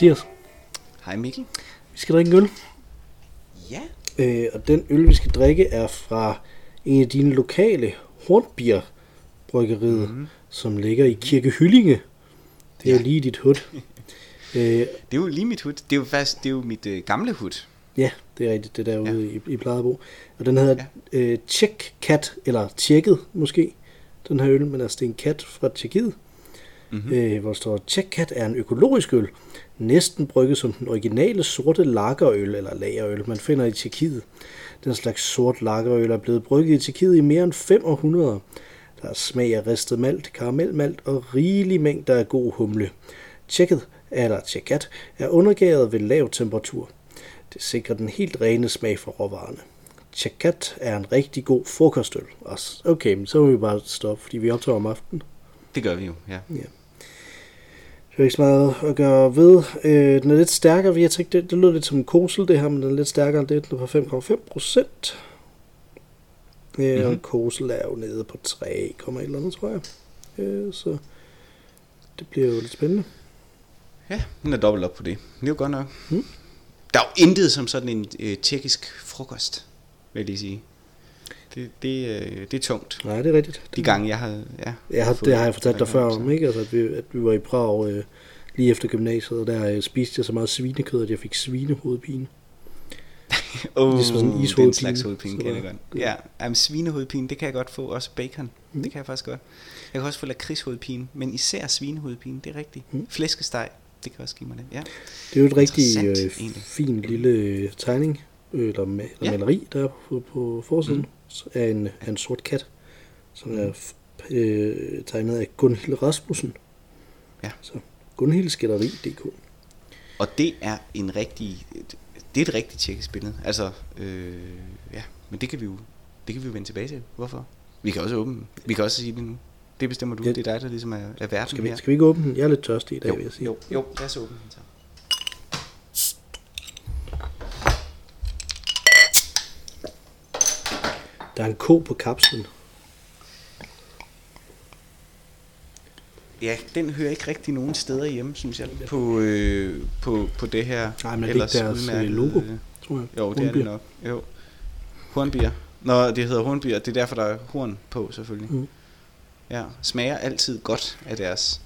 Hej Mathias. Hej Mikkel. Vi skal drikke en øl, Ja. øh, og den øl, vi skal drikke, er fra en af dine lokale Hornbier bryggeriet, mm. som ligger i Kirke Hyllinge. Det er Ja. lige dit hud. øh, Det er jo lige mit hud. Det er jo faktisk det er jo mit øh, gamle hud. ja, det er rigtigt, det der ude Ja. i, i Plejebo. Og den hedder ja. øh, Czech Cat, eller Tjekket måske, den her øl, men altså det er en kat fra Tjekkiet. Mm-hmm. øh, hvor der står, Cat er en økologisk øl, næsten brygget som den originale sorte lagerøl eller lagerøl, man finder i Tjekkiet. Den slags sort lagerøl er blevet brygget i Tjekkiet i mere end fem århundreder. Der er smag af ristet malt, karamelmalt og rigelig mængder af god humle. Tjekket, eller tjekkat, er undergæret ved lav temperatur. Det sikrer den helt rene smag for råvarerne. Tjekkat er en rigtig god frokostøl. Okay, men så må vi bare stoppe, fordi vi optager om aftenen. Det gør vi jo, ja. Det er ikke så meget at gøre ved. Øh, den er lidt stærkere. Jeg tænkte, det, det lød lidt som en kosel, det her, men den er lidt stærkere end det. Den er på 5,5 procent. Øh, mm-hmm. Og Mhm. kosel er jo nede på 3, et eller andet, tror jeg. Øh, så det bliver jo lidt spændende. Ja, den er dobbelt op på det. Det er jo godt nok. Mm. Der er jo intet som sådan en øh, tjekkisk frokost, vil jeg lige sige. Det, det, øh, det er tungt. Nej, det er rigtigt. De gange, jeg har... Ja, Jeg har, det har jeg fortalt dig før om, ikke? Altså, at, vi, at vi var i Prag øh, lige efter gymnasiet, og der øh, spiste jeg så meget svinekød, at jeg fik svinehovedpine. Åh, Ligesom sådan en den ishovedpine. slags hovedpine Så kan jeg godt. Ja, jamen, svinehovedpine, det kan jeg godt få. Også bacon, Mm. det kan jeg faktisk godt. Jeg kan også få lakridshovedpine, men især svinehovedpine, det er rigtigt. Mm. Flæskesteg, det kan også give mig det. Ja. Det er jo et rigtig øh, fin lille øh, tegning, øh, eller, ma- eller Ja. maleri, der er på, på forsiden, Mm. Mm. af, en, af en sort kat, som er f- øh, tegnet af Gunhild Rasmussen. Ja. Så gunhildskætteri.dk. Og det er en rigtig, det er et rigtigt tjekkisk billede. Altså, øh, ja, men det kan vi jo, det kan vi jo vende tilbage til. Hvorfor? Vi kan også åbne den. Vi kan også sige det nu. Det bestemmer du. Ja. Det er dig, der ligesom er, er verden Skal vi, her. skal vi ikke åbne den? Jeg er lidt tørstig i dag, jo, vil jeg sige. jo, jo, lad os åbne den så. Der er en ko på kapslen. Ja, den hører ikke rigtig nogen steder hjemme, synes jeg, på, øh, på, på det her Nej, men er det ikke deres, øh, logo? tror jeg. Jo, det er Hornbier. det nok. Jo. Hornbier. Nå, det hedder hornbier. Det er derfor, der er horn på, selvfølgelig. Mm. Ja, smager altid godt af deres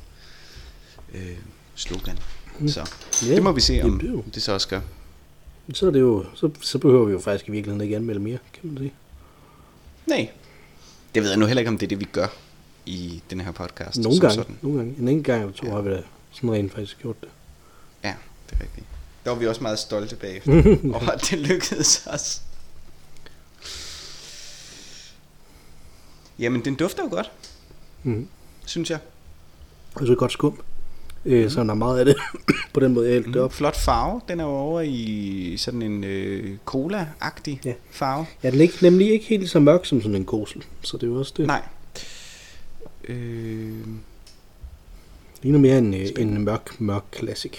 øh, slogan. Mm. Så Ja, det må vi se, om jamen, det jo- det så også gør. Så, er det jo, så, så behøver vi jo faktisk i virkeligheden ikke anmelde mere, kan man sige. Nej. Det ved jeg nu heller ikke, om det er det, vi gør i den her podcast. Nogle gange, Sådan. nogle gange. En enkelt gang eller to Ja. har vi da sådan rent faktisk gjort det. Ja, det er rigtigt. Der var vi også meget stolte bagefter over, at det lykkedes os. Jamen, den dufter jo godt, Mm. synes jeg. Og så godt skum. Øh, Så der er meget af det på den måde, jeg hældte det Mm, op. flot farve. Den er jo over i sådan en øh, cola-agtig Ja. ja. farve. Ja, den er ikke, nemlig ikke helt så mørk som sådan en kosel. Så det er jo også det. Nej. Øh, ligner mere en, øh, en mørk, mørk classic.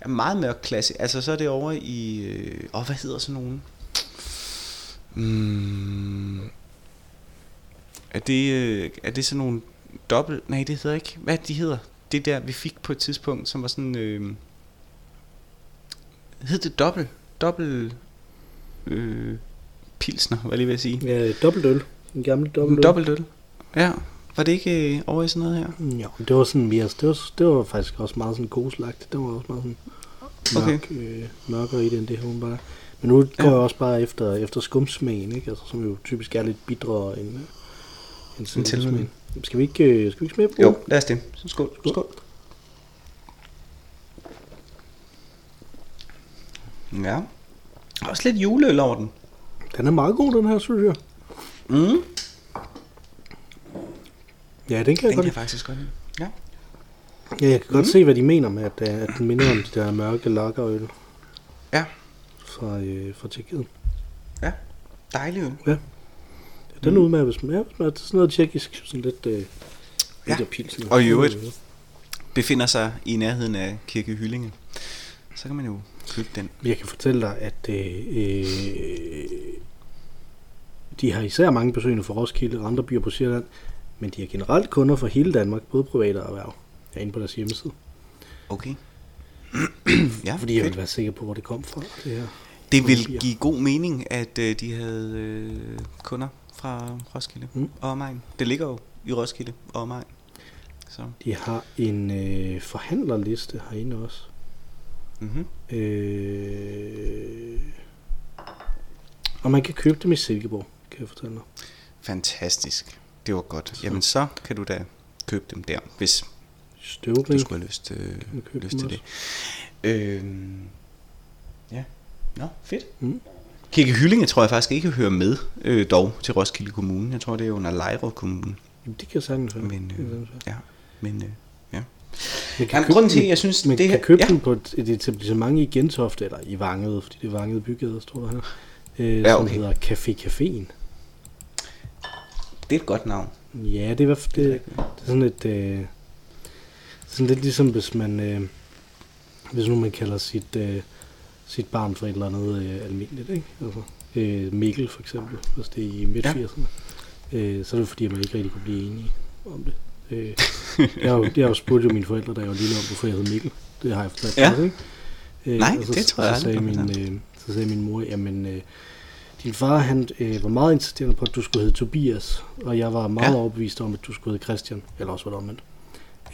er meget mørk klasse. Altså, så er det over i... Øh, åh, hvad hedder sådan nogen? Mm, er, det, øh, er det sådan nogle dobbelt... Nej, det hedder ikke. Hvad det, de hedder? Det der, vi fik på et tidspunkt, som var sådan... Øh, hed det dobbelt? Dobbelt... Øh, pilsner, hvad lige vil jeg sige. Ja, dobbelt øl. En gammel dobbelt En øl. dobbelt øl. Ja. Var det ikke øh, over i sådan noget her? Jo, det var sådan mere, det var, det var faktisk også meget sådan koselagtigt. Det var også meget sådan mørk, okay. øh, mørkere i det, end det her bare. Men nu går Ja. jeg også bare efter, efter skumsmagen, ikke? Altså, som jo typisk er lidt bidrere end, øh, end selve tilsmagen. Skal vi ikke, øh, skal vi ikke smage på? Jo, lad os det. Så skål. Skål. skål. Ja. Også lidt juleøl over den. Den er meget god, den her, synes jeg. Mm. Ja, den kan jeg Den godt kan jeg faktisk godt lide. Ja. Ja, jeg kan godt Mm. se, hvad de mener med, at, øh, at den minder om de der mørke lagerøl Ja. fra, øh, fra Tjekkiet. Ja. Dejlig øl. Ja, den Mm. udmærket, hvis man er, hvis man er sådan noget tjekkisk, sådan lidt... Øh, Ja. lidt pilsen. Og i øvrigt- Befinder sig i nærheden af Kirke Hyllinge. Så kan man jo købe den. Jeg kan fortælle dig, at øh, øh, de har især mange besøgende fra Roskilde og andre byer på Sjælland, men de har generelt kunder fra hele Danmark, både private og erhverv. Er inde på deres hjemmeside. Okay. ja, fordi jeg vil være sikker på, hvor det kom fra. Det her. Det vil Olympier. give god mening, at øh, de havde øh, kunder fra Roskilde Mm. og omegn. Det ligger jo i Roskilde og omegn. Så, De har en øh, forhandlerliste herinde også. mm-hmm. Øh, og man kan købe dem i Silkeborg, kan jeg fortælle dig. Fantastisk. Det var godt. Så. Jamen så kan du da købe dem der, hvis du Støvring. skulle have lyst, øh, lyst til det. Øhm, ja, nå, fedt. Mm. Kirke Hyllinge tror jeg faktisk ikke hører med, øh, dog, til Roskilde Kommune. Jeg tror, det er under Lejre Kommune. Jamen, det kan sagtens være. Men, Det kan øh, sagtens være. ja, men øh, ja. Man Jamen, købe grunden til, jeg synes, man det kan her- købe ja. den på et, et etablissement i Gentofte, eller i Vangede, fordi det er Vangede bygget, tror jeg, øh, Ja, som okay. hedder Café Caféen. Det er et godt navn. Ja, det er, fald- det, det er sådan et... Øh, sådan lidt ligesom, hvis man... Øh, hvis nu man kalder sit, øh, sit barn for et eller andet øh, almindeligt, ikke? Altså, øh, Mikkel for eksempel, hvis det er i midt Ja. 80'erne. Øh, så er det fordi, at man ikke rigtig kunne blive enige om det. Øh, jeg, har jo, jeg har jo spurgt jo mine forældre, da jeg var lille om, hvorfor jeg hed Mikkel. Det har jeg fortalt Ja. dig, ikke? Øh, Nej, så, det tror jeg så sagde, aldrig, du har min, øh, så sagde min mor, jamen, øh, din far han øh, var meget insisterende på, at du skulle hedde Tobias, og jeg var meget Ja. overbevist om, at du skulle hedde Christian, eller også var det omvendt.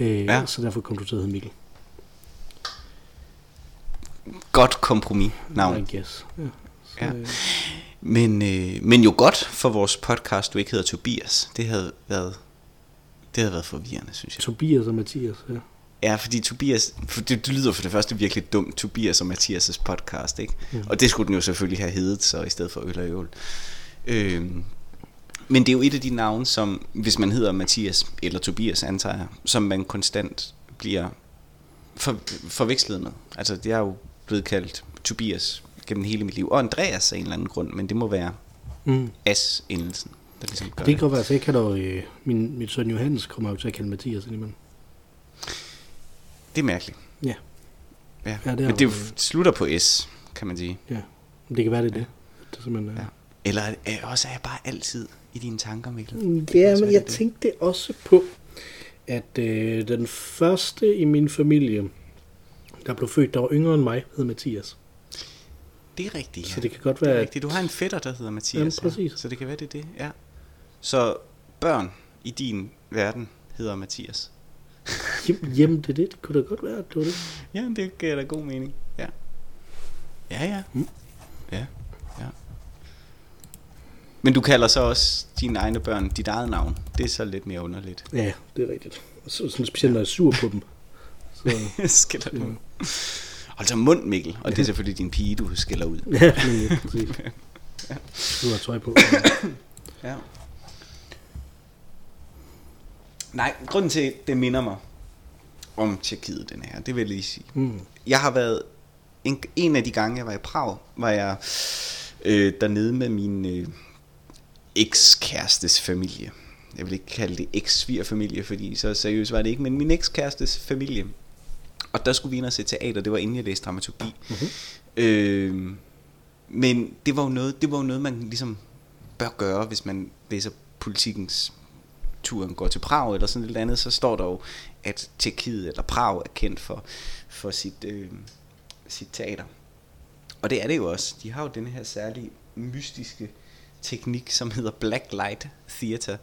Øh, ja. Så derfor kom du til at hedde Mikkel. Godt kompromis navn. I guess. Ja. Så, Ja. øh, Men, øh, men jo godt for vores podcast, du ikke hedder Tobias. Det havde været, det havde været forvirrende, synes jeg. Tobias og Mathias, ja. Ja, fordi Tobias, for det, det lyder for det første virkelig dumt, Tobias og Mathias' podcast, ikke? Ja. Og det skulle den jo selvfølgelig have heddet, så i stedet for øl og øl. Øhm, men det er jo et af de navne, som, hvis man hedder Mathias eller Tobias, antager jeg, som man konstant bliver for, forvekslet med. Altså, det er jo blevet kaldt Tobias gennem hele mit liv. Og Andreas af en eller anden grund, men det må være Mm. as-endelsen, der ligesom gør Det kan godt være, så jeg kalder øh, min, min søn Johannes kommer jo til at kalde Mathias indimellem. Det er mærkeligt. Ja. Ja, Ja, ja det men det jo- er slutter på S, kan man sige. Ja, Men det kan være, det er det. Det er simpelthen, Ja. ja. Eller er, også er jeg bare altid i dine tanker, Mikkel? Ja, Altså, er men jeg det? tænkte også på, at øh, den første i min familie, der blev født, der var yngre end mig, hed Mathias. Det er rigtigt, ja. Så det kan godt det være, er at rigtigt. Du har en fætter, der hedder Mathias. Ja. præcis. Så det kan være, det er det, ja. Så børn i din verden hedder Mathias. Jamen, jamen, det er det. Det kunne da godt være, det var det. Ja, det giver da god mening. Ja. Ja, ja. Mm. Ja, ja. Men du kalder så også dine egne børn dit eget navn. Det er så lidt mere underligt. Ja, det er rigtigt. Så, sådan specielt, når jeg er sur på dem. Skælder du. Hold så mund, Mikkel. Og det er selvfølgelig din pige, du skælder ud. ja, men, ja, præcis. Du har tøj på. Ja. Nej, grunden til, at det minder mig om Tjekkiet, den her, det vil jeg lige sige. Mm. Jeg har været, en, en af de gange, jeg var i Prag, var jeg øh, dernede med min øh, ekskærestes familie. Jeg vil ikke kalde det eks-svigerfamilie, fordi så seriøst var det ikke, men min ekskærestes familie. Og der skulle vi ind og se teater, det var inden jeg læste dramaturgi. Mhm. Øh, men det var, jo noget, det var jo noget, man ligesom bør gøre, hvis man læser politikens turen går til Prag eller sådan lidt andet, så står der jo, at Tjekkiet eller Prag er kendt for, for sit, øh, sit teater. Og det er det jo også. De har jo denne her særlige mystiske teknik, som hedder Blacklight Theater.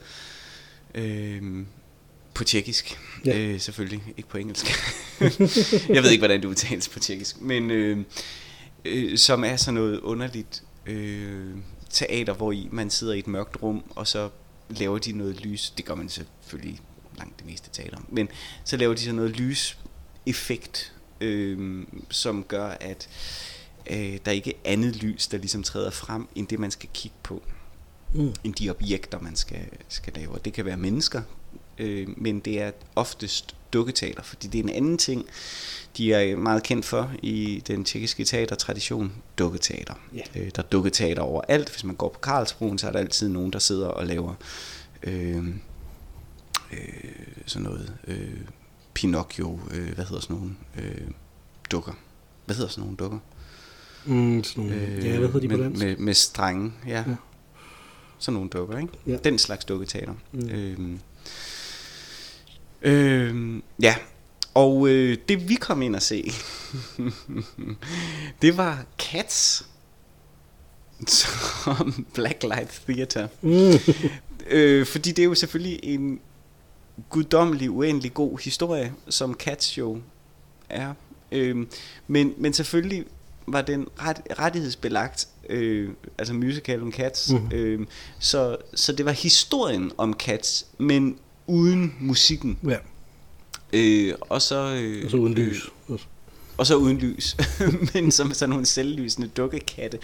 Øh, på tjekkisk. Ja. Øh, selvfølgelig, ikke på engelsk. jeg ved ikke, hvordan det udtales på tjekkisk. Men øh, øh, som er sådan noget underligt øh, teater, hvor i man sidder i et mørkt rum, og så laver de noget lys. Det gør man selvfølgelig langt det meste teater. Men så laver de sådan noget lyseffekt, øh, som gør, at øh, der ikke er andet lys, der ligesom træder frem, end det, man skal kigge på Mm. end de objekter, man skal, skal lave. Og det kan være mennesker, øh, men det er oftest dukketeater, fordi det er en anden ting, de er meget kendt for i den tjekkiske teatertradition, dukketeater. Ja. Øh, der er dukketeater overalt. Hvis man går på Karlsbroen, så er der altid nogen, der sidder og laver øh, øh, sådan noget øh, Pinocchio, øh, hvad hedder sådan nogle øh, dukker. Hvad hedder sådan nogle dukker? Mm, sådan nogle, øh, ja, hvad hedder de på med, dansk? Med, med strenge, ja. Ja. Sådan nogle dukker, ikke? Ja. Den slags dukketeater. Mm. Mm. Øhm, ja, Og øh, det vi kom ind og se, det var Cats som Blacklight Theater. Mm. øh, fordi det er jo selvfølgelig en guddommelig, uendelig god historie, som Cats jo er. Øh, men, men selvfølgelig var den ret, rettighedsbelagt, øh, altså musicalen Cats. Mm. Øh, så, så det var historien om Cats, men uden musikken. Ja. Øh, og så... Øh, og så uden lys. Øh, og så uden lys. men som sådan nogle selvlysende dukkekatte,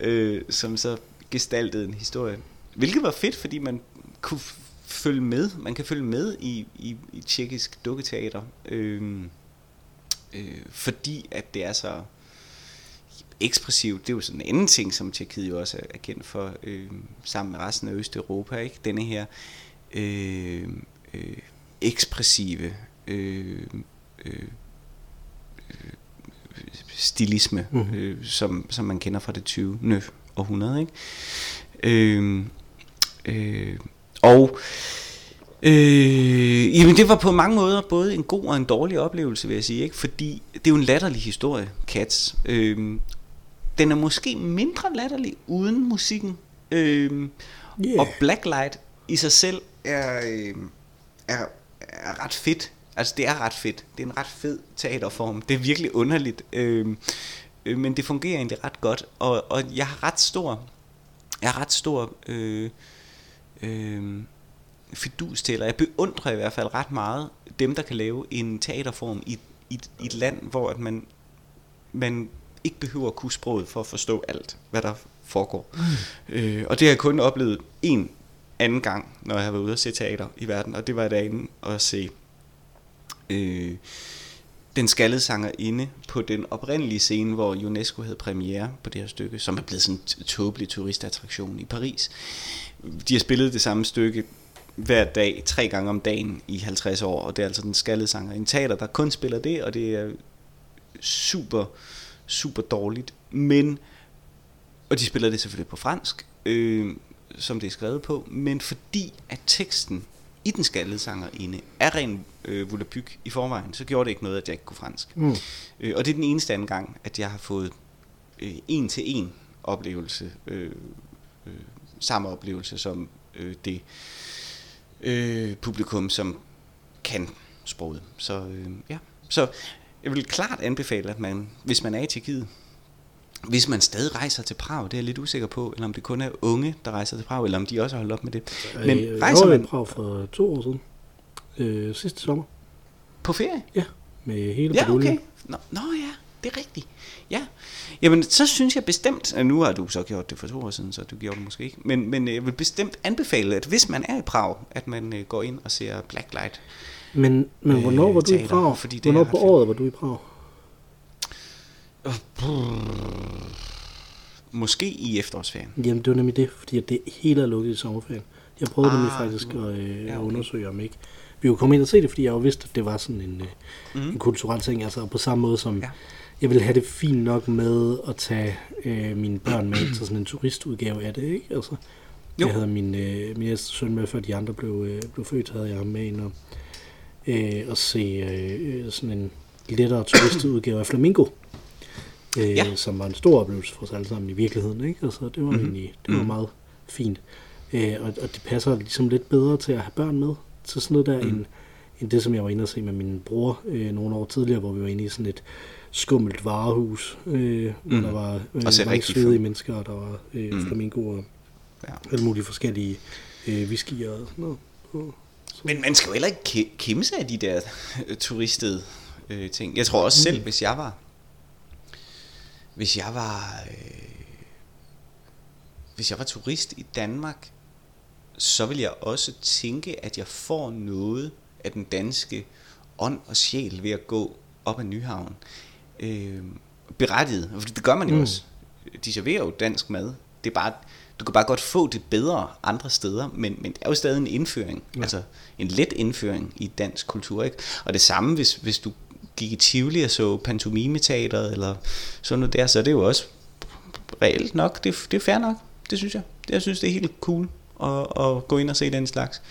øh, som så gestaltede en historie. Hvilket var fedt, fordi man kunne følge med. Man kan følge med i, i, i tjekkisk dukketeater. Øh, øh, fordi at det er så ekspressivt. Det er jo sådan en anden ting, som Tjekkiet jo også er kendt for, øh, sammen med resten af Østeuropa. Ikke? Denne her øh, øh, ekspressive øh, øh, stilisme, mm. øh, som, som man kender fra det 20. århundrede. Ikke? Øh, øh, og Øh, jamen det var på mange måder både en god og en dårlig oplevelse, vil jeg sige, ikke? fordi det er jo en latterlig historie, Cats. Øh, den er måske mindre latterlig uden musikken. Øh, yeah. Og Blacklight i sig selv er, øh, er, er ret fedt. Altså det er ret fedt. Det er en ret fed teaterform. Det er virkelig underligt. Øh, øh, men det fungerer egentlig ret godt. Og, og jeg har ret stor... Jeg har ret stor... Øh, øh, fidus til, eller jeg beundrer i hvert fald ret meget dem, der kan lave en teaterform i, i, i et land, hvor at man, man ikke behøver at kunne sproget for at forstå alt, hvad der foregår. Mm. Øh, og det har jeg kun oplevet en anden gang, når jeg har været ude og se teater i verden, og det var derinde at se øh, den skaldede sanger inde på den oprindelige scene, hvor UNESCO havde premiere på det her stykke, som er blevet sådan en tåbelig turistattraktion i Paris. De har spillet det samme stykke hver dag, tre gange om dagen i 50 år, og det er altså den skaldede sanger. En teater, der kun spiller det, og det er super, super dårligt, men, og de spiller det selvfølgelig på fransk, øh, som det er skrevet på, men fordi at teksten i den skaldede sanger inde er ren øh, volapyk i forvejen, så gjorde det ikke noget, at jeg ikke kunne fransk. Mm. Øh, og det er den eneste anden gang, at jeg har fået øh, en til en oplevelse, øh, øh, samme oplevelse som øh, det øh, publikum, som kan sproget. Så øh, ja, så jeg vil klart anbefale, at man, hvis man er i Tjekkiet, hvis man stadig rejser til Prag, det er jeg lidt usikker på, eller om det kun er unge, der rejser til Prag, eller om de også har holdt op med det. Men øh, rejser man... Prag for to år siden, øh, sidste sommer. På ferie? Ja, med hele Ja, okay. Nå, nå ja, det er rigtigt. Ja, jamen så synes jeg bestemt, at nu har du så gjort det for to år siden, så du gjorde det måske ikke, men, men jeg vil bestemt anbefale, at hvis man er i Prag, at man øh, går ind og ser Blacklight. Men, men hvornår var du teater, i Prag? Fordi det hvornår på året var du i Prag? Måske i efterårsferien. Jamen det var nemlig det, fordi det hele er lukket i sommerferien. Jeg prøvede ah, nemlig faktisk at, øh, ja, okay. undersøge, om ikke vi kunne komme ind og se det, fordi jeg jo vidste, at det var sådan en, mm. en kulturel ting, altså på samme måde som ja jeg vil have det fint nok med at tage øh, mine børn med til sådan en turistudgave af det, ikke? Altså, jo. Jeg havde min, øh, min ældste søn med, før de andre blev, øh, blev født, havde jeg ham med ind og, øh, og se øh, sådan en lettere turistudgave af Flamingo. Øh, ja. som var en stor oplevelse for os alle sammen i virkeligheden. Ikke? Altså, det var mm-hmm. egentlig det var mm. meget fint. Øh, og, og det passer ligesom lidt bedre til at have børn med til sådan noget der, mm. end, end det, som jeg var inde og se med min bror øh, nogle år tidligere, hvor vi var inde i sådan et skummelt varehus, øh, hvor mm. der var øh, mange svedige mennesker, og der var øh, mm. flamingo og ja. alle mulige forskellige øh, whiskyer og sådan noget. Og, så. Men man skal jo heller ikke kæmpe sig af de der øh, turistede øh, ting. Jeg tror også selv, mm. hvis jeg var hvis jeg var øh, hvis jeg var turist i Danmark, så vil jeg også tænke, at jeg får noget af den danske ånd og sjæl ved at gå op ad Nyhavn øh, berettiget, for det gør man jo mm. også. De serverer jo dansk mad. Det er bare, du kan bare godt få det bedre andre steder, men, men det er jo stadig en indføring, ja. altså en let indføring i dansk kultur. Ikke? Og det samme, hvis, hvis du gik i Tivoli og så pantomimeteateret, eller sådan noget der, så er det jo også reelt nok, det, det er fair nok, det synes jeg. Jeg synes, det er helt cool at, at gå ind og se den slags.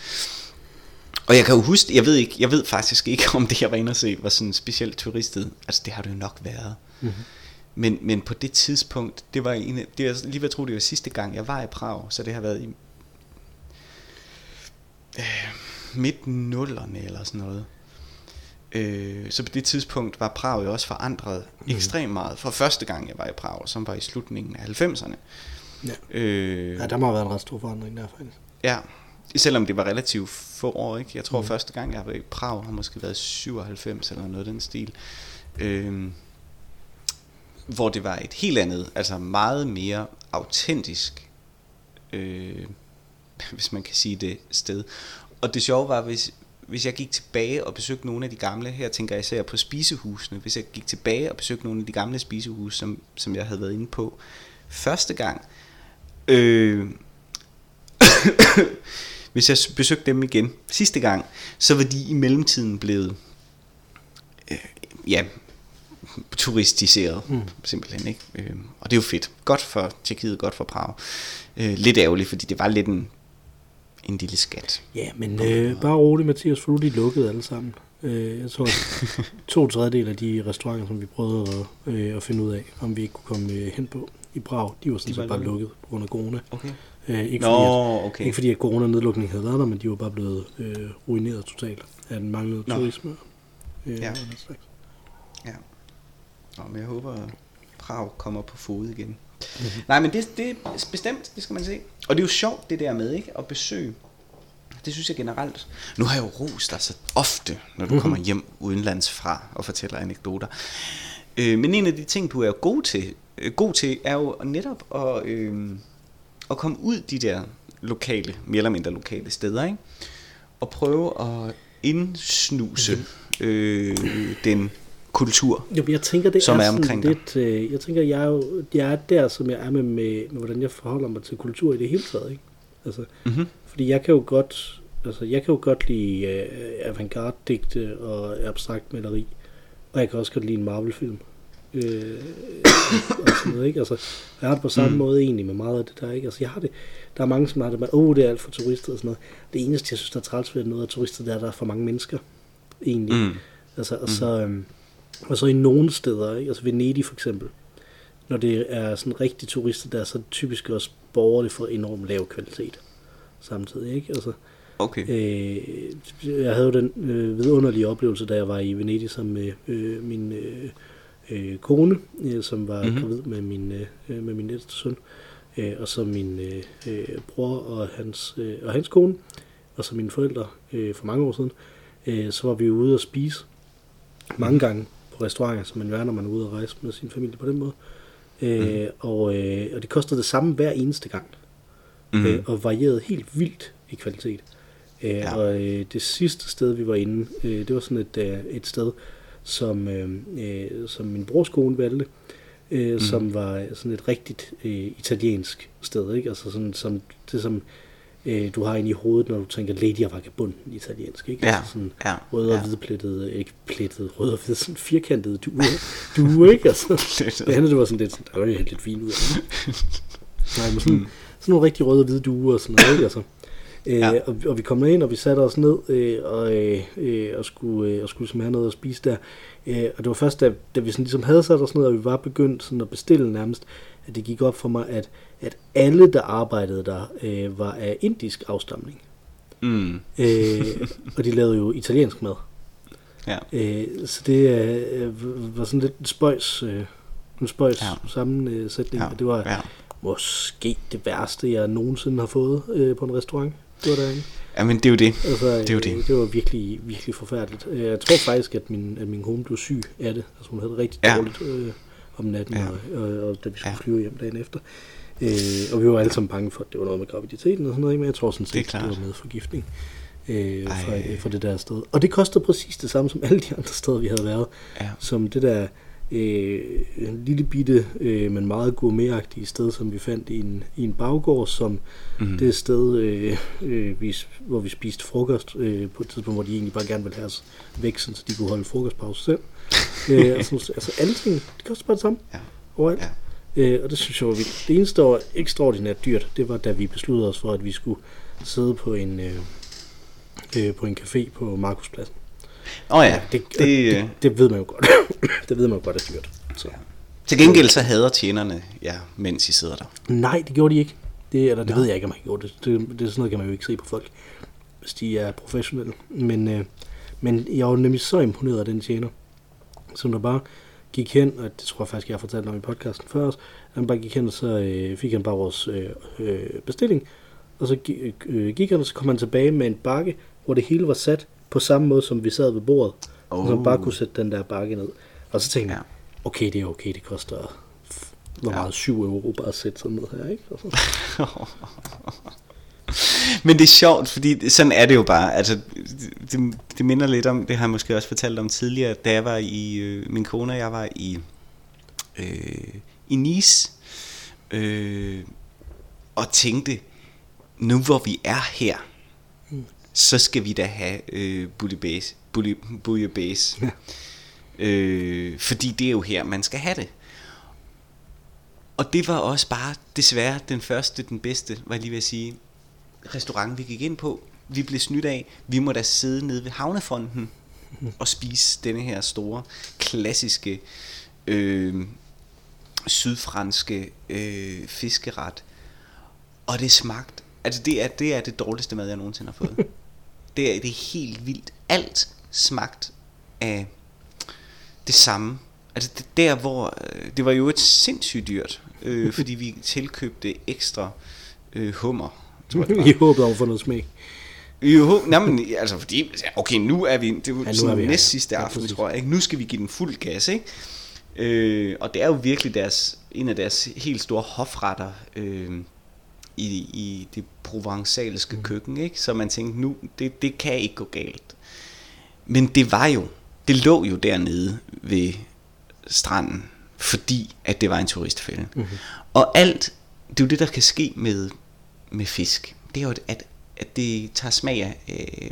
Og jeg kan jo huske, jeg ved, ikke, jeg ved faktisk ikke, om det jeg var inde og se, var sådan specielt turistet. Altså det har det jo nok været. Mm-hmm. Men, men på det tidspunkt, det var en, det er lige ved at tro, det var sidste gang, jeg var i Prag, så det har været i øh, midt nullerne eller sådan noget. Øh, så på det tidspunkt var Prag jo også forandret mm. ekstremt meget. For første gang jeg var i Prag, som var i slutningen af 90'erne. Ja. Øh, ja, der må have været en ret stor forandring der faktisk. Ja, selvom det var relativt få år, ikke? Jeg tror mm. første gang jeg var i Prag har måske været 97 eller noget af den stil. Øh, hvor det var et helt andet, altså meget mere autentisk, øh, hvis man kan sige det, sted. Og det sjove var, hvis, hvis jeg gik tilbage og besøgte nogle af de gamle, her tænker jeg især på spisehusene, hvis jeg gik tilbage og besøgte nogle af de gamle spisehuse, som, som jeg havde været inde på første gang, øh, hvis jeg besøgte dem igen sidste gang, så var de i mellemtiden blevet øh, ja, turistiseret, mm. simpelthen. Ikke? Øh, og det er jo fedt. Godt for Tjekkiet, godt for Prag. Øh, lidt ærgerligt, fordi det var lidt en, en lille skat. Ja, men øh, bare roligt, Mathias, for nu er de lukket alle sammen. Øh, jeg tror, to tredjedel af de restauranter, som vi prøvede at, øh, at finde ud af, om vi ikke kunne komme øh, hen på i Prag, de var sådan de set bare lukket på grund af corona. Okay. Øh, ikke, Nå, fordi, at, okay. ikke fordi at corona-nedlukningen havde været der, men de var bare blevet øh, ruineret totalt af den manglende Nå. turisme. Øh, ja. ja. Nå, men jeg håber, at Prag kommer på fod igen. Mm-hmm. Nej, men det, det er bestemt, det skal man se. Og det er jo sjovt, det der med ikke at besøge. Det synes jeg generelt. Nu har jeg jo rost dig så ofte, når du mm-hmm. kommer hjem udenlands fra og fortæller anekdoter. Øh, men en af de ting, du er god til, øh, god til er jo netop at, øh, at komme ud de der lokale, mere eller mindre lokale steder, ikke? og prøve at indsnuse mm-hmm. øh, den kultur, jo, jeg tænker, det som er, er omkring lidt, øh, Jeg tænker, jeg er, jo, jeg er der, som jeg er med, med, med, hvordan jeg forholder mig til kultur i det hele taget. Ikke? Altså, mm-hmm. Fordi jeg kan jo godt, altså, jeg kan jo godt lide øh, avantgarde-digte og abstrakt maleri, og jeg kan også godt lide en Marvel-film. Øh, og sådan noget, ikke? Altså, jeg har det på samme mm. måde egentlig med meget af det der, ikke? Altså, jeg har det, der er mange, som har det med, åh, oh, det er alt for turister og sådan noget. Det eneste, jeg synes, der er træls ved noget af turister, det er, at der er for mange mennesker, egentlig. Mm. Altså, og mm. så, øhm, og så i nogle steder, ikke? altså Venedig for eksempel, når det er sådan rigtig turister der, så er det typisk også borgere, det får enormt lav kvalitet samtidig. Ikke? Altså, okay. øh, jeg havde jo den øh, vidunderlige oplevelse, da jeg var i Venedig sammen med øh, min øh, øh, kone, øh, som var mm-hmm. gravid med min, øh, med min ældste søn, øh, og så min øh, øh, bror og hans, øh, og hans kone, og så mine forældre øh, for mange år siden. Øh, så var vi ude og spise mange gange på restauranter, som man gør, når man er ude og rejse med sin familie på den måde. Mm. Øh, og, øh, og det kostede det samme hver eneste gang. Mm. Øh, og varierede helt vildt i kvalitet. Øh, ja. Og øh, det sidste sted, vi var inde, øh, det var sådan et, øh, et sted, som, øh, øh som min brors kone valgte, øh, mm. som var sådan et rigtigt øh, italiensk sted. Ikke? Altså sådan, som, det som øh, du har ind i hovedet, når du tænker Lady of Vagabunden italiensk, ikke? Ja, altså sådan ja, rød og ja. hvidplettet, ikke plettet, rød og hvid, sådan firkantet due, due ikke? Altså, det andet, det var sådan lidt, sådan, der var lidt fint ud af Nej, men sådan, mm. sådan nogle rigtig røde og hvide duer og sådan noget, ikke? Altså, øh, ja. og, og, vi kom ind, og vi satte os ned øh, og, øh, og skulle, øh, og skulle have noget at spise der. Øh, og det var først, da, da vi sådan ligesom havde sat os ned, og vi var begyndt sådan at bestille nærmest, at det gik op for mig, at at alle, der arbejdede der, øh, var af indisk afstamning. Mm. øh, og de lavede jo italiensk mad. Ja. Øh, så det øh, var sådan lidt en spøjs, øh, en spøjs ja. sammensætning. Ja. Det var ja. måske det værste, jeg nogensinde har fået øh, på en restaurant. Det var derinde. Ja, men det er jo det. Altså, det, er jo det. det var virkelig, virkelig forfærdeligt. Øh, jeg tror faktisk, at min, at min kone blev syg af det. Altså hun havde det rigtig ja. dårligt øh, om natten, ja. og, og, og da vi skulle ja. flyve hjem dagen efter. Øh, og vi var alle sammen bange for, at det var noget med graviditeten og sådan noget, men jeg tror sådan set, det, det var med forgiftning øh, fra, øh, fra det der sted. Og det kostede præcis det samme som alle de andre steder, vi havde været. Ja. Som det der øh, en lille bitte, øh, men meget gourmetagtige sted, som vi fandt i en, i en baggård, som mm. det sted, øh, øh, vi, hvor vi spiste frokost øh, på et tidspunkt, hvor de egentlig bare gerne ville have os væk, så de kunne holde frokostpause selv. øh, altså, altså alle ting, det koster bare det samme. Ja. Overalt. Ja. Øh, og det synes jeg var vildt. Det eneste, der var ekstraordinært dyrt, det var da vi besluttede os for, at vi skulle sidde på en, øh, øh, på en café på Markuspladsen. Åh oh ja, Det, det, det, øh, det, det ved man jo godt. det ved man jo godt er dyrt. Så. til gengæld så hader tjenerne ja, mens I sidder der. Nej, det gjorde de ikke. Det, eller det ved jeg ikke, om man gjorde det. det. Det er sådan noget, kan man jo ikke se på folk, hvis de er professionelle. Men, øh, men jeg var nemlig så imponeret af den tjener, som der bare gik hen, og det tror jeg faktisk, jeg har fortalt om i podcasten før at han bare gik hen, og så øh, fik han bare vores øh, øh, bestilling, og så gi- øh, gik han, og så kom han tilbage med en bakke, hvor det hele var sat på samme måde, som vi sad ved bordet, oh. og så bare kunne sætte den der bakke ned. Og så tænkte jeg, Ja. okay, det er okay, det koster hvor Ja. meget 7 euro bare at sætte sådan noget her, ikke? Og så, Men det er sjovt, fordi sådan er det jo bare. Altså, det, det minder lidt om, det har jeg måske også fortalt om tidligere, da jeg var i, øh, min kone og jeg var i, øh, i Nice, øh, og tænkte, nu hvor vi er her, så skal vi da have øh, bouillabaisse. Bouill- Bouillabaisse. øh, fordi det er jo her, man skal have det. Og det var også bare desværre den første, den bedste, var jeg lige ved at sige, restaurant, vi gik ind på. Vi blev snydt af, vi må da sidde nede ved havnefonden og spise denne her store, klassiske, øh, sydfranske øh, fiskeret. Og det smagte, altså det er, det er det dårligste mad, jeg nogensinde har fået. det, er, det er helt vildt. Alt smagt af det samme. Altså det, der hvor, øh, det var jo et sindssygt dyrt, øh, fordi vi tilkøbte ekstra øh, hummer. Tror jeg. I håbet om at få noget smag. Jo, nej, men, altså fordi, okay, nu er vi, det er jo Ja, ja, sådan er vi næst ja. sidste Ja, aften, præcis. tror jeg, ikke? Nu skal vi give den fuld gas, ikke? Øh, og det er jo virkelig deres, en af deres helt store hofretter øh, i, i det provençalske mm. køkken, ikke? Så man tænkte, nu, det, det kan ikke gå galt. Men det var jo, det lå jo dernede ved stranden, fordi at det var en turistfælde. Mm-hmm. Og alt, det er jo det, der kan ske med, med fisk. Det er jo, at, at det tager smag af, øh,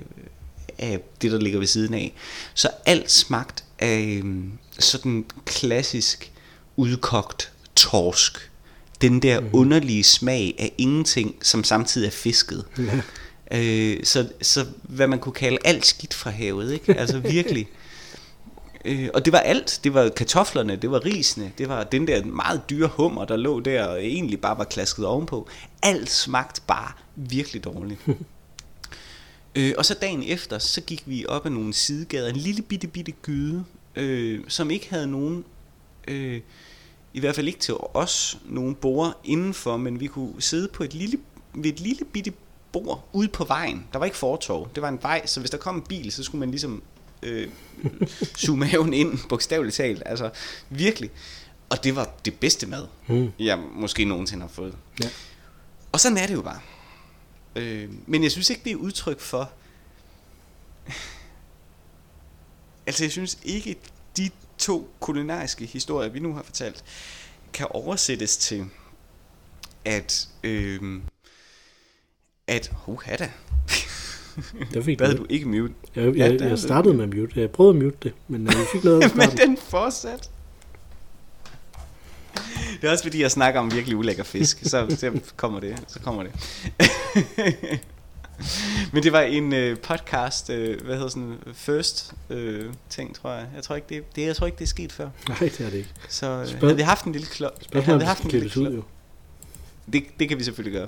af det, der ligger ved siden af. Så alt smagt af øhm, sådan klassisk udkogt torsk. Den der mm. underlige smag af ingenting, som samtidig er fisket. Øh, så, så hvad man kunne kalde alt skidt fra havet, ikke? Altså virkelig. Øh, og det var alt. Det var kartoflerne, det var risene, det var den der meget dyre hummer, der lå der og egentlig bare var klasket ovenpå. Alt smagte bare virkelig dårligt. øh, og så dagen efter, så gik vi op ad nogle sidegader, en lille bitte bitte gyde, øh, som ikke havde nogen, øh, i hvert fald ikke til os, nogen borer indenfor, men vi kunne sidde på et lille, ved et lille bitte bord ude på vejen. Der var ikke fortov, det var en vej, så hvis der kom en bil, så skulle man ligesom øh, suge maven ind, bogstaveligt talt. Altså virkelig. Og det var det bedste mad, Mm. jeg måske nogensinde har fået. Ja. Og sådan er det jo bare. Øh, men jeg synes ikke, det er udtryk for... altså, jeg synes ikke, de to kulinariske historier, vi nu har fortalt, kan oversættes til, at... Øh, at... Huha da. Der fik Hvad du. havde du ikke mute? Jeg, jeg, Ja, jeg, jeg startede med mute. Jeg prøvede at mute det, men øh, vi fik noget af Men den fortsat. Det er også fordi, jeg snakker om virkelig ulækker fisk. Så, så kommer det. Så kommer det. Men det var en øh, podcast, øh, hvad hedder sådan, first øh, ting, tror jeg. Jeg tror ikke, det, det, jeg tror ikke, det er sket før. Nej, det er det ikke. Så øh, Spørg- havde vi haft en lille klok. Spørgsmålet Havde vi haft en lille jo. Det, det kan vi selvfølgelig gøre.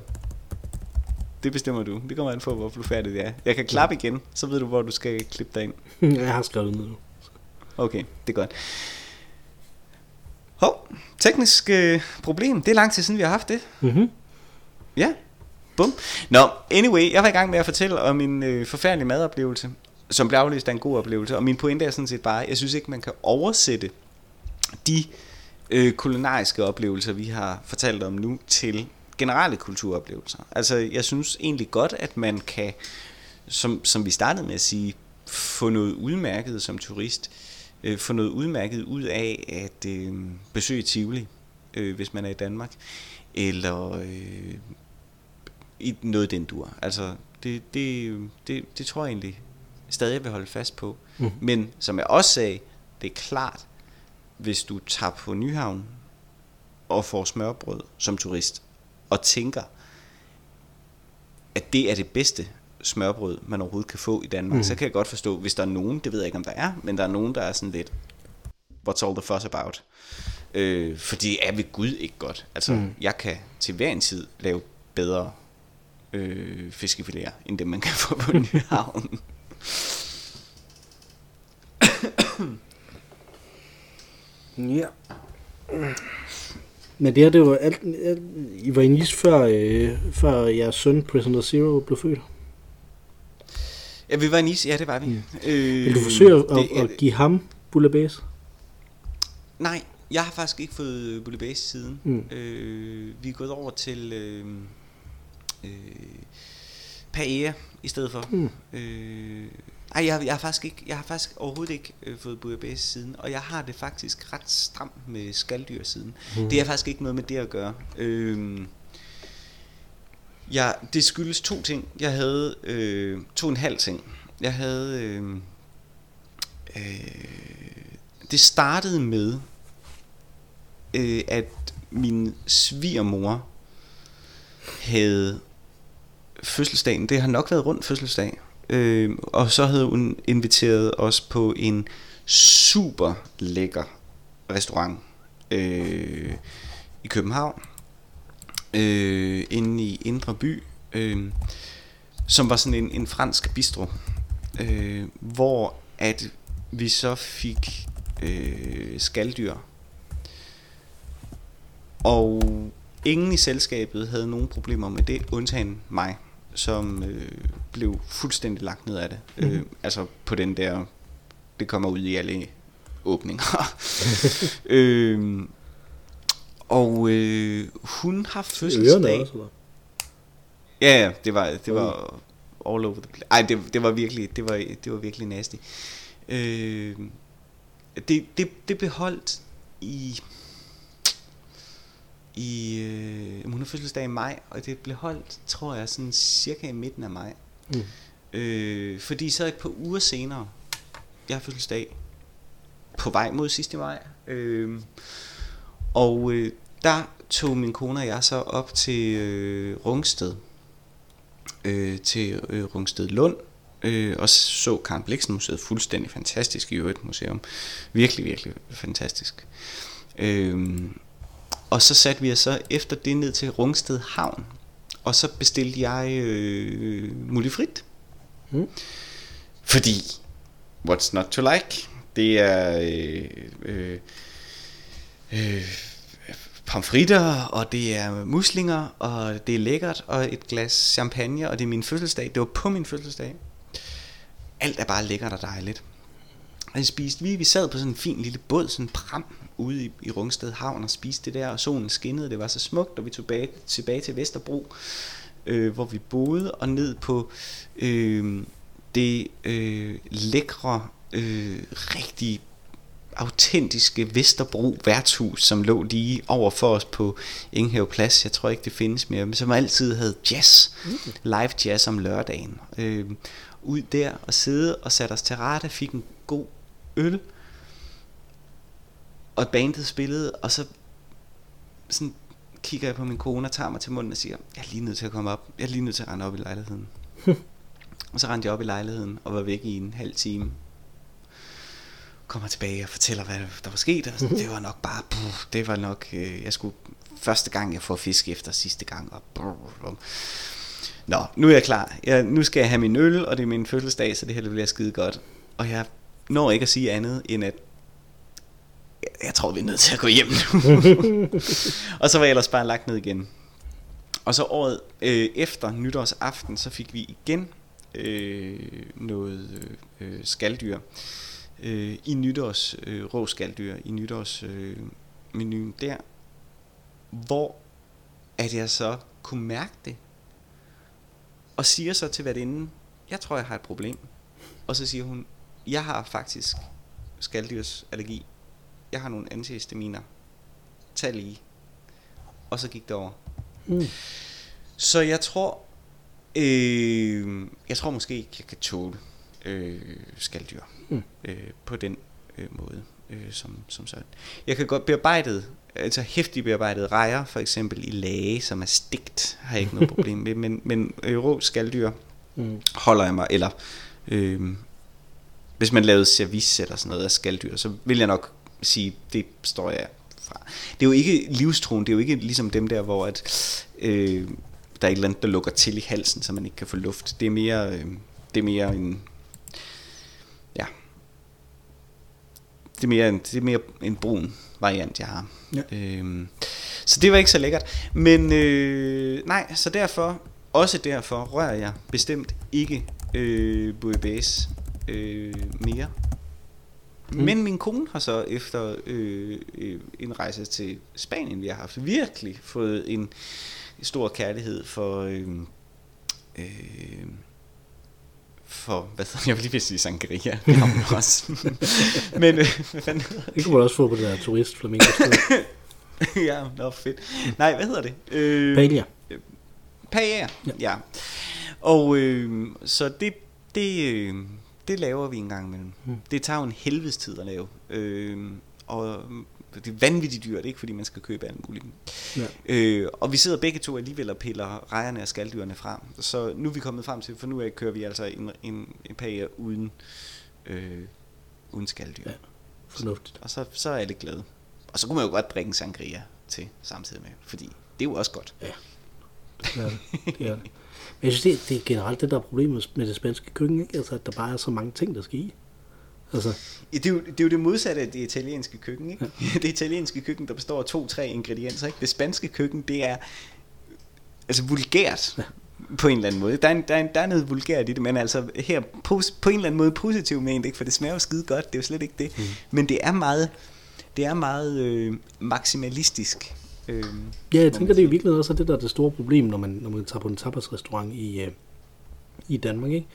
Det bestemmer du. Det kommer an på, hvor blufærdigt det er. Jeg kan klappe igen, så ved du, hvor du skal klippe dig ind. Jeg har skrevet ned nu. Okay, det er godt. Hov, teknisk øh, problem. Det er lang tid siden, vi har haft det. Mm-hmm. Ja, bum. Nå, anyway, jeg var i gang med at fortælle om min øh, forfærdelige madoplevelse, som blev aflyst af en god oplevelse. Og min pointe er sådan set bare, jeg synes ikke, man kan oversætte de øh, kulinariske oplevelser, vi har fortalt om nu, til generelle kulturoplevelser. Altså, jeg synes egentlig godt, at man kan, som, som vi startede med at sige, få noget udmærket som turist, øh, få noget udmærket ud af at øh, besøge Tivoli, øh, hvis man er i Danmark, eller øh, i noget den dur. Altså, det, det, det, det tror jeg egentlig stadig, vil holde fast på. Mhm. Men som jeg også sagde, det er klart, hvis du tager på Nyhavn og får smørbrød som turist, og tænker, at det er det bedste, smørbrød, man overhovedet kan få i Danmark, mm. så kan jeg godt forstå, hvis der er nogen, det ved jeg ikke, om der er, men der er nogen, der er sådan lidt, what's all the fuss about? Øh, fordi er ved Gud ikke godt. Altså, mm. jeg kan til hver en tid lave bedre øh, fiskefiléer, end det man kan få på Nyhavn. ja. Men det her, det var alt, I var i Nice før, øh, før jeres søn, Prisoner Zero, blev født. Ja, vi var i Nice, ja, det var vi. Mm. Øh, Vil du forsøge at, det, at, give ham bouillabaisse? Nej, jeg har faktisk ikke fået bouillabaisse siden. Mm. Øh, vi er gået over til øh, øh, paella i stedet for. Mm. Øh, ej, jeg, jeg, har faktisk ikke, jeg har faktisk overhovedet ikke øh, fået bouillabaisse siden, og jeg har det faktisk ret stramt med skalddyr siden. Mm. Det er faktisk ikke noget med det at gøre. Øh, Ja, det skyldes to ting. Jeg havde øh, to en halv ting. Jeg havde... Øh, øh, det startede med, øh, at min svigermor havde fødselsdagen. Det har nok været rundt fødselsdag. Øh, og så havde hun inviteret os på en super lækker restaurant øh, i København øh, inde i Indre By, øh, som var sådan en, en fransk bistro, øh, hvor at vi så fik øh, skalddyr. Og ingen i selskabet havde nogen problemer med det, undtagen mig, som øh, blev fuldstændig lagt ned af det. Mm-hmm. Øh, altså på den der, det kommer ud i alle åbninger. øh, og øh, hun har fødselsdag. Også, eller? Ja, ja, det var, det var all over the place. Ej, det, det var virkelig, det var, det var virkelig nasty. Øh, det, det, det blev holdt i i øh, hun har fødselsdag i maj, og det blev holdt, tror jeg, sådan cirka i midten af maj. Mm. Øh, fordi så et par uger senere, jeg har fødselsdag på vej mod sidste maj, øh, og øh, der tog min kone og jeg så op til øh, Rungsted, øh, til øh, Rungsted Lund, øh, og så Karen Bliksen Museet, fuldstændig fantastisk i øvrigt museum. Virkelig, virkelig fantastisk. Øh, og så satte vi os så efter det ned til Rungsted Havn, og så bestilte jeg øh, mulifrit. Mm. Fordi, what's not to like? Det er... Øh, øh, øh, pomfritter, og det er muslinger, og det er lækkert, og et glas champagne, og det er min fødselsdag. Det var på min fødselsdag. Alt er bare lækkert og dejligt. Og jeg spiste, vi, vi sad på sådan en fin lille båd, sådan en pram, ude i, i Rungsted Havn og spiste det der, og solen skinnede, det var så smukt, og vi tog tilbage, tilbage til Vesterbro, øh, hvor vi boede, og ned på øh, det øh, lækre, øh, rigtig autentiske Vesterbro værtshus, som lå lige over for os på Inghave Plads. Jeg tror ikke, det findes mere, men som altid havde jazz, mm. live jazz om lørdagen. Øh, ud der og sidde og satte os til rette, fik en god øl, og bandet spillede, og så sådan kigger jeg på min kone og tager mig til munden og siger, jeg er lige nødt til at komme op, jeg er lige nødt til at rende op i lejligheden. og så rendte jeg op i lejligheden og var væk i en halv time kommer tilbage og fortæller, hvad der var sket. Og sådan, det var nok bare, brrr, det var nok, øh, jeg skulle første gang, jeg får fisk efter sidste gang. Og Nå, nu er jeg klar. Jeg, nu skal jeg have min øl, og det er min fødselsdag, så det her det bliver skide godt. Og jeg når ikke at sige andet, end at jeg, tror, vi er nødt til at gå hjem nu. og så var jeg ellers bare lagt ned igen. Og så året øh, efter nytårsaften, så fik vi igen øh, noget øh, skalddyr øh, i nytårs øh, råskaldyr, i nytårs øh, menuen der, hvor at jeg så kunne mærke det, og siger så til værtinden, jeg tror, jeg har et problem. Og så siger hun, jeg har faktisk skaldyrsallergi. Jeg har nogle antihistaminer. Tag lige. Og så gik det over. Mm. Så jeg tror, øh, jeg tror måske ikke, jeg kan tåle øh, skalddyr mm. øh, på den øh, måde øh, som, som sådan. Jeg kan godt bearbejdet, altså hæftigt bearbejdet rejer, for eksempel i lage, som er stigt, har jeg ikke noget problem med, men, men øh, rå skalddyr, mm. holder jeg mig, eller øh, hvis man lavede service eller sådan noget af skalddyr, så vil jeg nok sige, det står jeg fra. Det er jo ikke livstruen, det er jo ikke ligesom dem der, hvor at, øh, der er et eller andet, der lukker til i halsen, så man ikke kan få luft. Det er mere, øh, det er mere en, ja, det er mere en, det er mere en brun variant, jeg har. Ja. Øhm, så det var ikke så lækkert. Men øh, nej, så derfor, også derfor rører jeg bestemt ikke øh, bouillabaisse øh, mere. Mm. Men min kone har så efter øh, øh, en rejse til Spanien, vi har haft, virkelig fået en stor kærlighed for... Øh, øh, for, hvad hedder jeg vil lige sige sangria, det har man også. Men, øh, hvad fanden det? Det kunne man også få på det der turist flamingo ja, nå fedt. Nej, hvad hedder det? Øh, Paella. Paella, ja. ja. Og øh, så det, det, øh, det laver vi en gang imellem. Hmm. Det tager jo en helvedes tid at lave. Øh, og det er vanvittigt dyrt, ikke fordi man skal købe alt muligt. Ja. Øh, og vi sidder begge to alligevel og piller rejerne og skaldyrene frem. Så nu er vi kommet frem til, for nu kører vi altså en, en, en pager uden, øh, uden skalddyr. Ja, fornuftigt. Og så, så er alle glade. Og så kunne man jo godt drikke sangria til samtidig med, fordi det er jo også godt. Ja, det er det. det, er det. Men jeg synes, det, det er generelt det, der er problemet med det spanske køkken, ikke? Altså, at der bare er så mange ting, der skal i. Altså. Det, er jo, det er jo det modsatte af det italienske køkken. Ikke? Ja. Det italienske køkken, der består af to-tre ingredienser. Ikke? Det spanske køkken, det er altså vulgært. Ja på en eller anden måde. Der er, en, der, er en, der er noget vulgært i det, men altså her på, på en eller anden måde positivt ment, ikke? for det smager jo skide godt, det er jo slet ikke det. Mm. Men det er meget, det er meget øh, maksimalistisk. Øh, ja, jeg tænker, det er virkelig også det, der er det store problem, når man, når man tager på en tapasrestaurant i, øh, i Danmark. Ikke?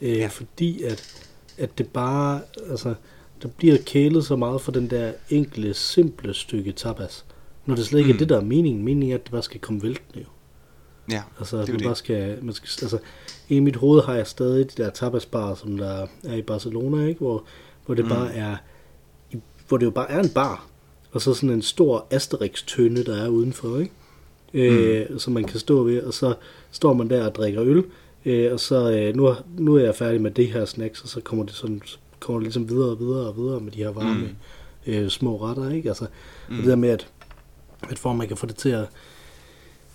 Øh, ja. Fordi at at det bare, altså, der bliver kælet så meget for den der enkle, simple stykke tapas. Når det slet ikke mm. er det, der er meningen. Meningen er, at det bare skal komme væltende jo. Ja, altså, det man bare skal, man skal, altså, i mit hoved har jeg stadig de der tapasbar, som der er i Barcelona, ikke? Hvor, hvor det mm. bare er, hvor det jo bare er en bar, og så sådan en stor Asterix-tønde, der er udenfor, ikke? Øh, mm. Som man kan stå ved, og så står man der og drikker øl, Øh, og så øh, nu, nu er jeg færdig med det her snacks, og så kommer det sådan kommer det ligesom videre og videre og videre med de her varme mm. øh, små retter, ikke? Altså, mm. og det der med, at, at for man kan få det til at,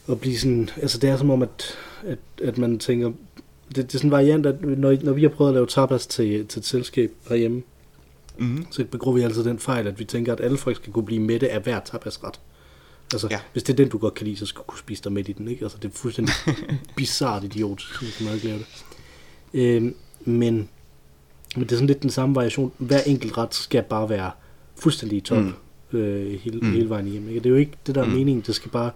at blive sådan, altså det er som om, at, at, at man tænker, det, det er sådan en variant, at når, når vi har prøvet at lave tapas til, til et selskab herhjemme, mm. så begår vi altid den fejl, at vi tænker, at alle folk skal kunne blive mætte af hver tapasret. Altså, ja. hvis det er den, du godt kan lide, så skal du kunne spise dig med i den, ikke? Altså, det er fuldstændig bizart idiotisk, så kan man ikke lave det. Øhm, men, men det er sådan lidt den samme variation. Hver enkelt ret skal bare være fuldstændig top mm. øh, hele, mm. hele vejen hjem. Ikke? Det er jo ikke det, der er mm. meningen. Det skal bare...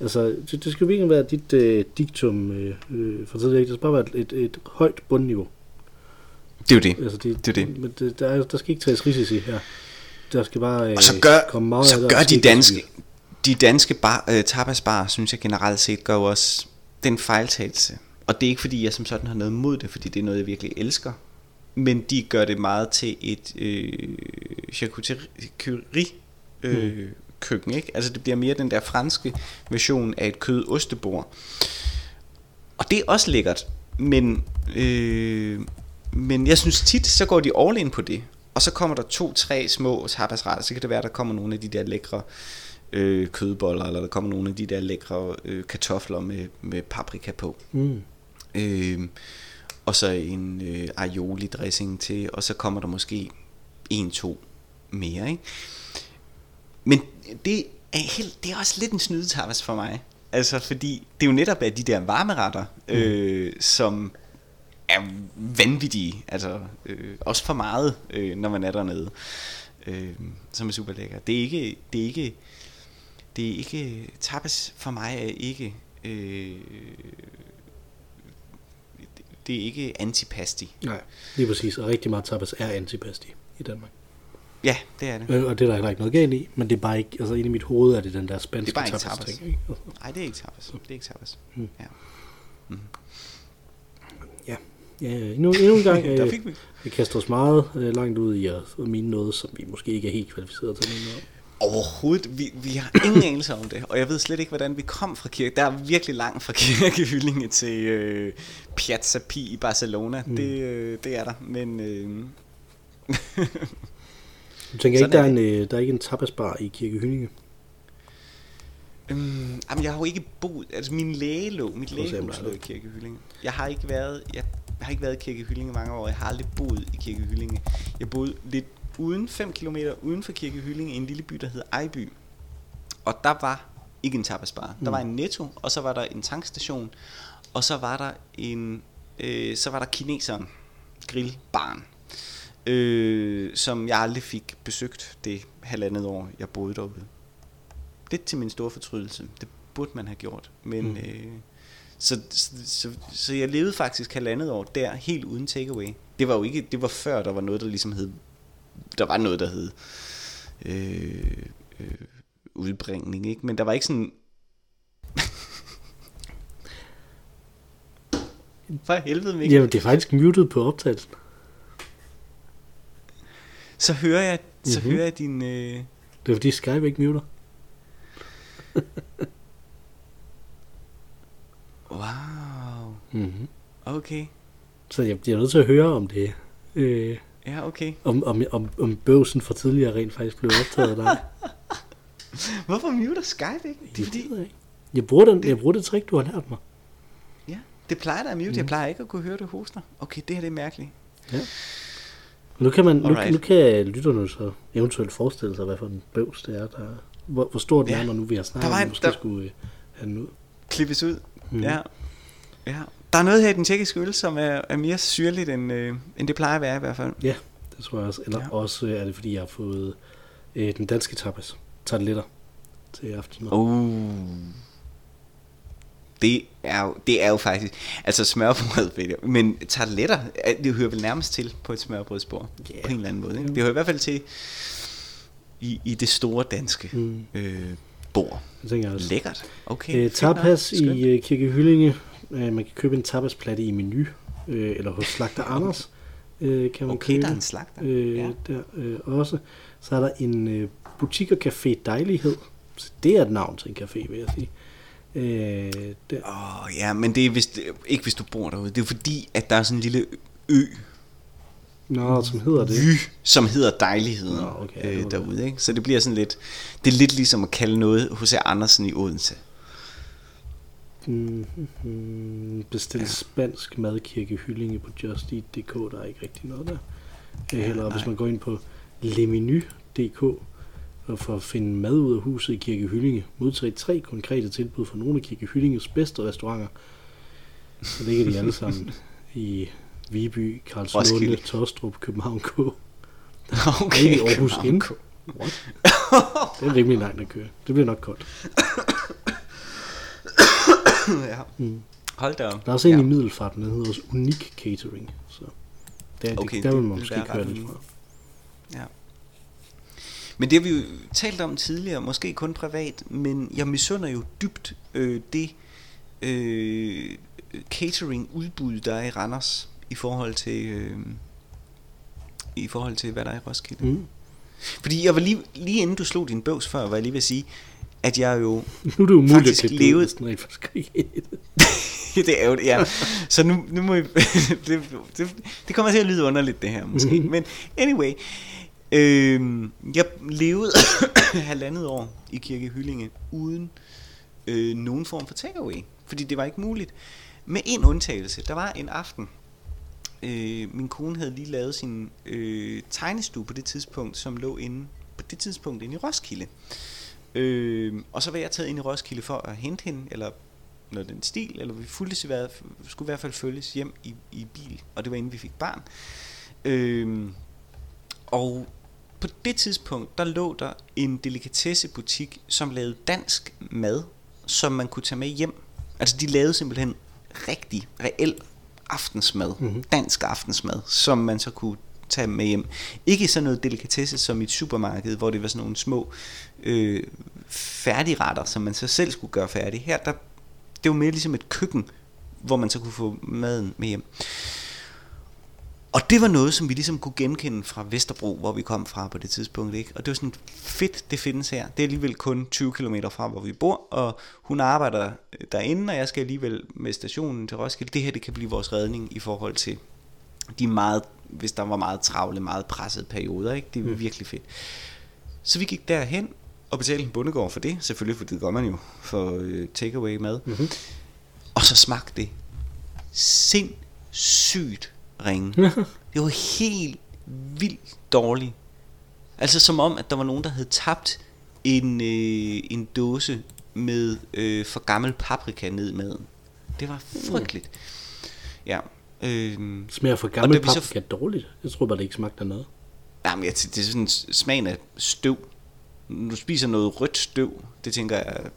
Altså, det, det skal jo virkelig være dit øh, diktum øh, øh, for det, det skal bare være et, et, et højt bundniveau. Det er jo det. Altså, det, det, er det. Men det, der, er, der skal ikke tages risici her. Der skal bare øh, og så gør, komme meget så gør de danske, de danske bar, uh, tapasbar, synes jeg generelt set, gør jo også den fejltagelse. Og det er ikke fordi, jeg som sådan har noget mod det, fordi det er noget, jeg virkelig elsker. Men de gør det meget til et øh, charcuterie øh, mm. køkken, ikke? Altså det bliver mere den der franske version af et kød-ostebord. Og det er også lækkert, men, øh, men jeg synes tit, så går de all in på det. Og så kommer der to-tre små tapasretter, så kan det være, der kommer nogle af de der lækre øh, kødboller, eller der kommer nogle af de der lækre øh, kartofler med, med paprika på. Mm. Øh, og så en øh, aioli dressing til, og så kommer der måske en, to mere, ikke? Men det er, helt, det er også lidt en snydetapas for mig. Altså, fordi det er jo netop af de der varmeretter, mm. øh, som er vanvittige. Altså, øh, også for meget, øh, når man er dernede. Øh, som er super lækker. Det er ikke, det er ikke det er ikke, tapas for mig er ikke, øh, det er ikke antipasti. Nej, lige præcis, og rigtig meget tapas er antipasti i Danmark. Ja, det er det. Øh, og det er der heller ikke noget galt i, men det er bare ikke, altså inde i mit hoved er det den der spanske det er bare tapas, tapas. ting. Ikke? Nej, det er ikke tapas. Det er ikke tapas. Mm. Ja. Mm. Ja, endnu, endnu en gang øh, vi. vi kaster os meget øh, langt ud i at mine noget, som vi måske ikke er helt kvalificeret til. Noget. Overhovedet, vi, vi har ingen anelse om det, og jeg ved slet ikke, hvordan vi kom fra kirke. Der er virkelig langt fra kirkehyllinge til øh, Piazza Pi i Barcelona. Mm. Det, øh, det er der, men... Øh, Du tænker ikke, der er, en, øh, der er ikke en tapasbar i Kirkehyllinge? Øhm, jamen, jeg har jo ikke boet... Altså, min læge lå... Mit at lægehus der lå i det. Kirkehyllinge. Jeg har ikke været... Jeg, jeg har ikke været i i mange år. Jeg har aldrig boet i Kirkehyllinge. Jeg boede lidt uden 5 km uden for Kirkehyllinge i en lille by, der hed Ejby. Og der var ikke en tapasbar. Der var en netto, og så var der en tankstation, og så var der en... Øh, så var der kineseren grillbarn, øh, som jeg aldrig fik besøgt det halvandet år, jeg boede derude. Lidt til min store fortrydelse. Det burde man have gjort. Men, mm. øh, så, så, så, så jeg levede faktisk halvandet år der, helt uden takeaway. Det var jo ikke, det var før, der var noget, der ligesom hed, der var noget, der hed øh, øh, udbringning, ikke? Men der var ikke sådan... For helvede, Mikkel. Jamen, det er faktisk muted på optagelsen. Så hører jeg, så Mhm. mm-hmm. hører jeg din... Øh, Det er fordi Skype ikke muter. wow, Mm-hmm. okay. Så jeg bliver nødt til at høre om det. Øh, Ja, okay. om, om, om, om bøvsen fra tidligere rent faktisk blev optaget af dig. Hvorfor muter Skype ikke? Det er fordi, Det jeg ikke. Jeg bruger, den, jeg bruger det trick, du har lært mig. ja, det plejer der at mute. Mm. Jeg plejer ikke at kunne høre det hoster. Okay, det her det er mærkeligt. Nu kan, man, nu, Alright. nu kan lytterne så eventuelt forestille sig, hvad for en bøvs det er, der, hvor, hvor stor den Ja. er, når nu vi har Der snakket var om, en- måske der- skulle øh, have den ud. Klippes ud. Mm. Ja. ja. Der er noget her i den tjekkiske øl, som er, er mere syrligt, end, øh, end det plejer at være i hvert fald. Ja, det tror jeg også. Eller ja. Også øh, er det, fordi jeg har fået øh, den danske tapas. Tarteletter til aftensmad. Oh. Det er, jo, det er jo faktisk... Altså smørbrød, men tarteletter, det hører vel nærmest til på et smørbrødsbord. Ja. På en eller anden måde. Ikke? Det hører i hvert fald til i, i det store danske Mm. øh, bord. Jeg tænker også. Lækkert. Okay. Øh, tapas i øh, Kirke Hyllinge. Øh, man kan købe en tapasplatte i menu, øh, eller hos Slagter Anders. Øh, kan man Okay, købe. der er en slagter. Øh, Ja. Der øh, også. Så er der en øh, butik og café Dejlighed. Så det er et navn til en café, vil jeg sige. Øh, der, Åh, oh, ja, men det er vist, ikke hvis du bor derude. Det er fordi, at der er sådan en lille ø, Nå, som hedder det. vy, som hedder Dejligheden Nå, okay, øh, det. derude. Ikke? Så det bliver sådan lidt, det er lidt ligesom at kalde noget H.C. Andersen i Odense. Mm-hmm. Bestil ja. spansk madkirke Hyllinge på justeat.dk. Der er ikke rigtig noget der. Ja, Ja, Eller hvis man går ind på lemenu.dk og for at finde mad ud af huset i Kirke Hyllinge, modtag tre konkrete tilbud fra nogle af Kirke Hyllinges bedste restauranter. Så ligger de alle sammen i Viby, Karlslunde. Tostrup, København K. Okay, Ikke Aarhus København Ind. K. What? Det er rimelig langt at køre. Det bliver nok koldt. ja. Mm. Hold da op. Der er også en ja. i Middelfart, den hedder også Unik Catering. Så der, okay, Okay, det, der vil det- man det måske der er køre lidt fra. Ja. Men det har vi jo talt om tidligere, måske kun privat, men jeg misunder jo dybt øh, det øh, catering-udbud, der er i Randers i forhold til øh, i forhold til, hvad der er i Roskilde. Mm. Mm. Fordi jeg var lige, lige inden du slog din bøvs før, var jeg lige ved at sige, at jeg jo Nu er det umuligt at Faktisk ud, hvis den rent faktisk det. er jo det, ja. Så nu, nu må I, det, det, det kommer til at lyde underligt, det her måske. Mhm. Men anyway, øh, jeg levede halvandet år i Kirke Hyllinge uden øh, nogen form for takeaway. Fordi det var ikke muligt. Med en undtagelse. Der var en aften, øh, min kone havde lige lavet sin øh, tegnestue på det tidspunkt, som lå inde på det tidspunkt inde i Roskilde. Øh, og så var jeg taget ind i Roskilde for at hente hende, eller noget den stil, eller vi fulgtes i hvert, skulle i hvert fald følges hjem i, i bil, og det var inden vi fik barn. Øh, og på det tidspunkt, der lå der en delikatessebutik, som lavede dansk mad, som man kunne tage med hjem. Altså de lavede simpelthen rigtig, reel aftensmad, Mhm. mm-hmm. dansk aftensmad, som man så kunne tage med hjem. Ikke sådan noget delikatesse som i et supermarked, hvor det var sådan nogle små øh, færdigretter, som man så selv skulle gøre færdig. Her, der, det var mere ligesom et køkken, hvor man så kunne få maden med hjem. Og det var noget, som vi ligesom kunne genkende fra Vesterbro, hvor vi kom fra på det tidspunkt. Ikke? Og det var sådan fedt, det findes her. Det er alligevel kun 20 km fra, hvor vi bor, og hun arbejder derinde, og jeg skal alligevel med stationen til Roskilde. Det her, det kan blive vores redning i forhold til de meget, hvis der var meget travle, meget pressede perioder. Ikke? Det er mm. virkelig fedt. Så vi gik derhen og betalte en bundegård for det, selvfølgelig, for det gør man jo for øh, takeaway mad. Mm-hmm. Og så smagte det sindssygt ringe. det var helt vildt dårligt. Altså som om, at der var nogen, der havde tabt en, øh, en dåse med øh, for gammel paprika ned maden. Det var frygteligt. Ja. Øh, Smager for gammel paprika så... dårligt? Jeg tror bare, det ikke smagte af noget. Jamen, jeg, det er sådan smagen af støv. Du spiser noget rødt støv, det tænker jeg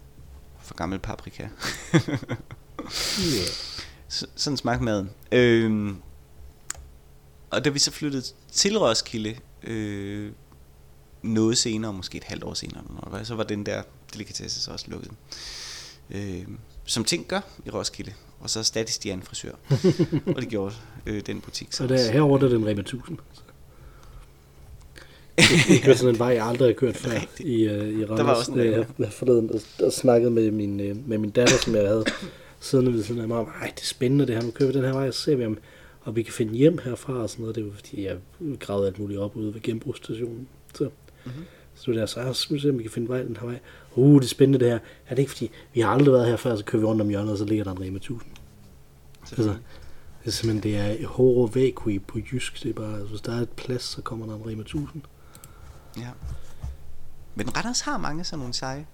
for gammel paprika. yeah. Så, sådan smagte maden. Øh, og da vi så flyttede til Roskilde, øh, noget senere, måske et halvt år senere, så var den der delikatesse så også lukket. Øh, som ting gør i Roskilde. Og så erstattes de en frisør. og det gjorde øh, den butik så. Og der, herovre der er den Rema 1000. Det er sådan en vej, jeg aldrig har kørt før i, uh, i Randers. Der var også en, jeg, jeg forleden og, og snakkede med min, uh, med min datter, som jeg havde siddende ved siden af mig, om, ej, det er spændende det her, nu kører vi den her vej, og så ser vi, om, og vi kan finde hjem herfra og sådan noget. Det var fordi, jeg gravede alt muligt op ude ved genbrugsstationen. Så, mm-hmm. så der, så så se, om vi kan finde vej den her vej. Uh, det er spændende det her. Er det ikke fordi, vi har aldrig været her før, så kører vi rundt om hjørnet, og så ligger der en Rema 1000. Altså, det er simpelthen, det er horror vacui på jysk. Det er bare, altså, hvis der er et plads, så kommer der en Rema 1000. Ja. Men Randers har mange sådan nogle seje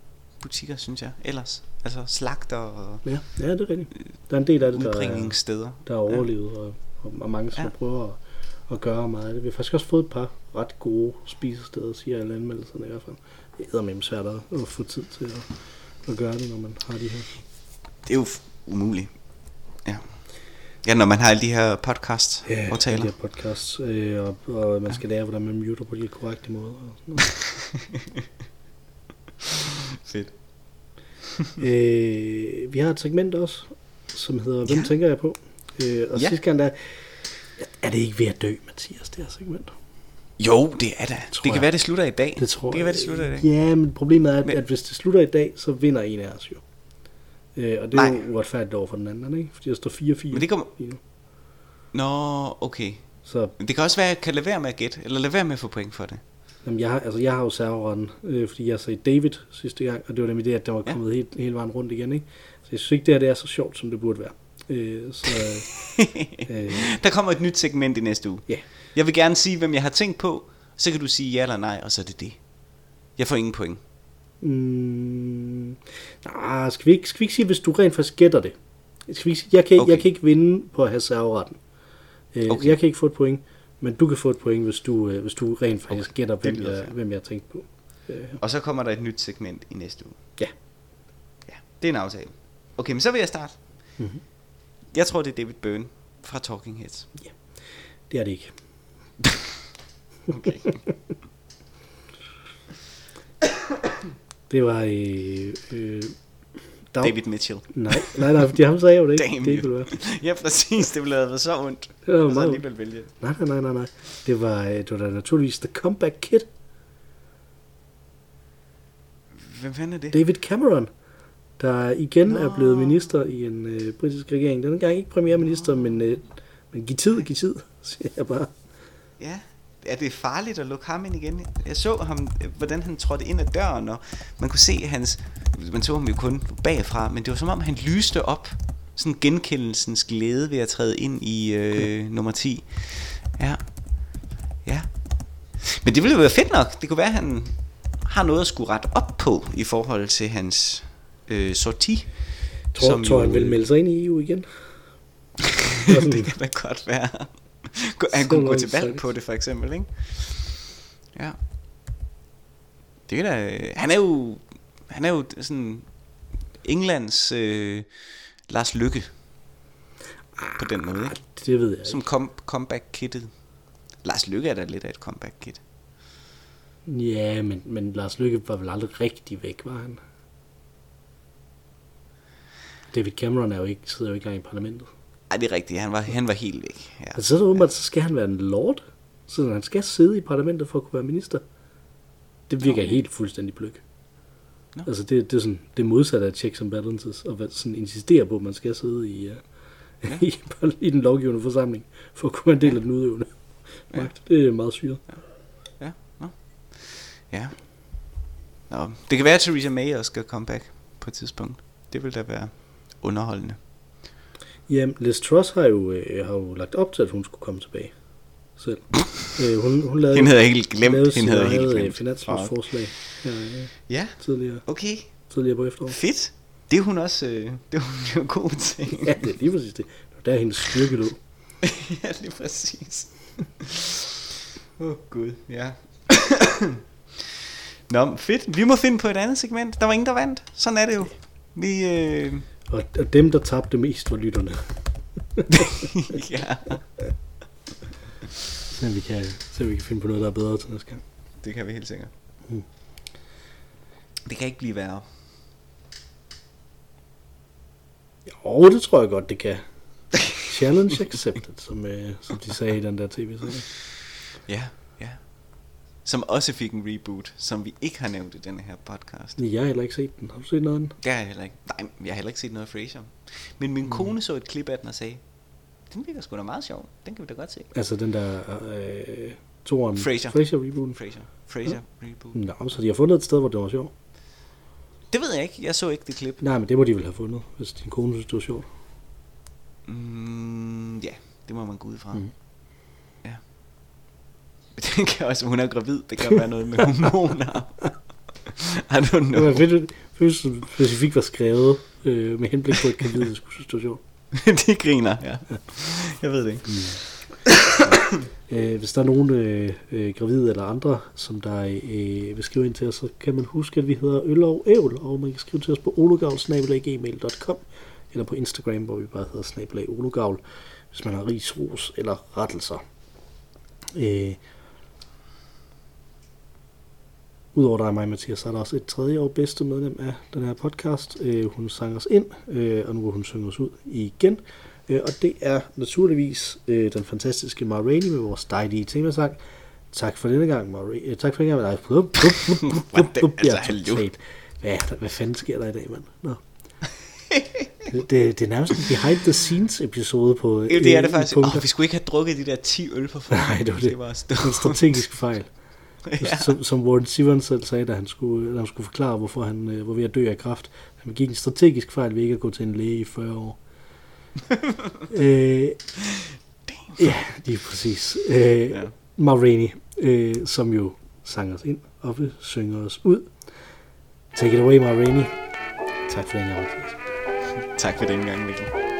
butikker, synes jeg, ellers. Altså slagter og... Ja, ja det er rigtigt. Der er en del af det, der er, der er overlevet, ja. og og mange, som ja. prøver at, at gøre meget af det. Vi har faktisk også fået et par ret gode spisesteder, siger alle anmeldelserne i hvert fald. Det er med svært at få tid til at, at gøre det, når man har de her. Det er jo umuligt. Ja. Ja, når man har alle de her podcasts ja, og taler. Ja, de her podcasts, øh, og, og man skal ja. lære, hvordan man muter på de korrekte måder. Og sådan Fedt. øh, vi har et segment også, som hedder Hvem ja. tænker jeg på? Øh, og ja. sidste gang der, er det ikke ved at dø, Mathias, det her segment? Jo, det er det. Det kan jeg. være, det slutter i dag. Det tror det kan være, det slutter i dag. Ja, men problemet er, at, men... at hvis det slutter i dag, så vinder en af os jo. Øh, og det er Nej. jo uretfærdigt over for den anden, ikke? Fordi der står 4-4. Men det kommer... Nå, okay. Så... Det kan også være, at jeg kan lade være med at gætte, eller lade være med at få point for det. Jamen, jeg har, altså, jeg har jo serveretten, øh, fordi jeg sagde David sidste gang, og det var nemlig det, at der var kommet ja. helt, hele vejen rundt igen, ikke? Så jeg synes ikke, det her det er så sjovt, som det burde være. Øh, så, øh, der kommer et nyt segment i næste uge. Yeah. Jeg vil gerne sige, hvem jeg har tænkt på, så kan du sige ja eller nej, og så er det det. Jeg får ingen point. Mm, nej, skal vi, ikke, skal vi ikke sige, hvis du rent faktisk gætter det? Skal vi ikke sige, jeg, kan, okay. jeg kan ikke vinde på at have serveretten. Øh, okay. Jeg kan ikke få et point, men du kan få et point, hvis du, øh, hvis du rent faktisk okay. gætter, hvem jeg, hvem jeg har tænkt på. Øh. Og så kommer der et nyt segment i næste uge. Ja. Ja, det er en aftale. Okay, men så vil jeg starte. Mm-hmm. Jeg tror, det er David Byrne fra Talking Heads. Ja, det er det ikke. okay. det var øh, øh, Dag... David Mitchell. Nej, nej, nej, fordi ham sagde jo det ikke. Damn det ville være. ja, præcis. Det ville have været så ondt. Det var meget alligevel vælge. Nej, nej, nej, nej, nej. Det var, øh, det var da naturligvis The Comeback Kid. Hvem fanden er det? David Cameron der igen Nå. er blevet minister i en øh, britisk regering. Denne gang ikke premierminister, men, øh, men giv tid, giv tid, siger jeg bare. Ja, er det farligt at lukke ham ind igen? Jeg så ham, hvordan han trådte ind ad døren, og man kunne se hans... Man så ham jo kun bagfra, men det var som om, han lyste op. Sådan genkendelsens glæde ved at træde ind i øh, nummer 10. Ja. Ja. Men det ville jo være fedt nok. Det kunne være, at han har noget at skulle rette op på i forhold til hans øh, sorti. Tror, som tror jo, han vil melde sig ind i EU igen? det kan da godt være. Han kunne gå til valg på det for eksempel, ikke? Ja. Det er da, han er jo, han er jo sådan Englands øh, Lars Lykke på den måde, ikke? Det ved jeg Som kom, comeback-kittet. Lars Lykke er da lidt af et comeback-kit. Ja, men, men Lars Lykke var vel aldrig rigtig væk, var han? David Cameron er jo ikke, sidder jo ikke engang i parlamentet. Ej, det er rigtigt. Han var, han var helt væk. Ja. Altså, så, åbenbart, så skal han være en lord, så han skal sidde i parlamentet for at kunne være minister. Det virker helt fuldstændig pløk. Nå. Altså, det, det er sådan det modsatte af checks and balances, og sådan insistere på, at man skal sidde i, uh, ja. i, i, den lovgivende forsamling, for at kunne være en del af den udøvende magt. Det er meget syret. Ja, nå. Ja. Nå, det kan være, at Theresa May også skal komme back på et tidspunkt. Det vil da være underholdende. Jamen, Liz Truss har jo, øh, har jo lagt op til, at hun skulle komme tilbage selv. øh, hun, hun lavede, Hende havde jeg helt glemt. lavede Hende havde helt øh, glemt. finanslovsforslag her, øh, Ja, tidligere, okay. tidligere på efteråret. Fedt. Det er hun også øh, det er hun jo god til. Ja, det er lige præcis det. Der hendes styrke lå. ja, lige præcis. Åh, oh, gud, ja. Nå, fedt. Vi må finde på et andet segment. Der var ingen, der vandt. Sådan er det jo. Vi, øh, Og, og dem, der tabte mest, var lytterne. ja, Så vi kan, så vi kan finde på noget, der er bedre til næste gang. det kan vi helt sikkert. Mm. Det kan ikke blive værre. Jo, det tror jeg godt, det kan. Challenge accepted, som, øh, som de sagde i den der tv-serie. Ja, ja. Som også fik en reboot, som vi ikke har nævnt i denne her podcast. Jeg har heller ikke set den. Har du set noget af den? Det har jeg heller ikke. Nej, jeg har heller ikke set noget af Frasier. Men min kone så et klip af den og sagde, den virker sgu da meget sjov. Den kan vi da godt se. Altså den der øh, toren. Frasier. Frasier rebooten. Frasier. Frasier reboot. Nå, så de har fundet et sted, hvor det var sjovt. Det ved jeg ikke. Jeg så ikke det klip. Nej, men det må de vel have fundet, hvis din kone synes, det var sjovt. Mm, ja, det må man gå ud fra. Mm. Mm. Det kan også, hun er gravid. Det kan være noget med hormoner. I don't Det know. var fedt, hvis specifikt var skrevet øh, med henblik på, det var sjovt. De griner, ja. Jeg ved det ikke. Øh, hvis der er nogen øh, øh, gravide eller andre, som der øh, vil skrive ind til os, så kan man huske, at vi hedder Øl og Ævl, og man kan skrive til os på ologavl.gmail.com eller på Instagram, hvor vi bare hedder snabelag ologavl, hvis man har ris, ros eller rettelser. Øh, Udover dig og mig, Mathias, så er der også et tredje og bedste medlem af den her podcast. Øh, hun sang os ind, øh, og nu vil hun synge os ud igen. Øh, og det er naturligvis øh, den fantastiske Ma Rainey med vores dejlige temasang. Tak for denne gang, Ma Rainey. Øh, tak for denne gang. Nej, bup, bup, bup, bup, bup, Altså, er hallo. Hvad, hvad fanden sker der i dag, mand? Nå. Det, det, det er nærmest en behind the scenes episode på Jo, det er det øh, faktisk. punkter. Oh, vi skulle ikke have drukket de der 10 øl på forhånd. Nej, det var det. Det Det var en strategisk fejl. Ja. som, som Warren Zevon selv sagde, da han skulle, da han skulle forklare, hvorfor han øh, var ved at dø af kræft. Han begik en strategisk fejl ved ikke at gå til en læge i 40 år. øh, ja, lige præcis. Øh, Ja. Ma Rainey, øh, som jo sang os ind og vil synge os ud. Take it away, Ma Rainey. Tak for den gang. Tak for den gang, Mikkel.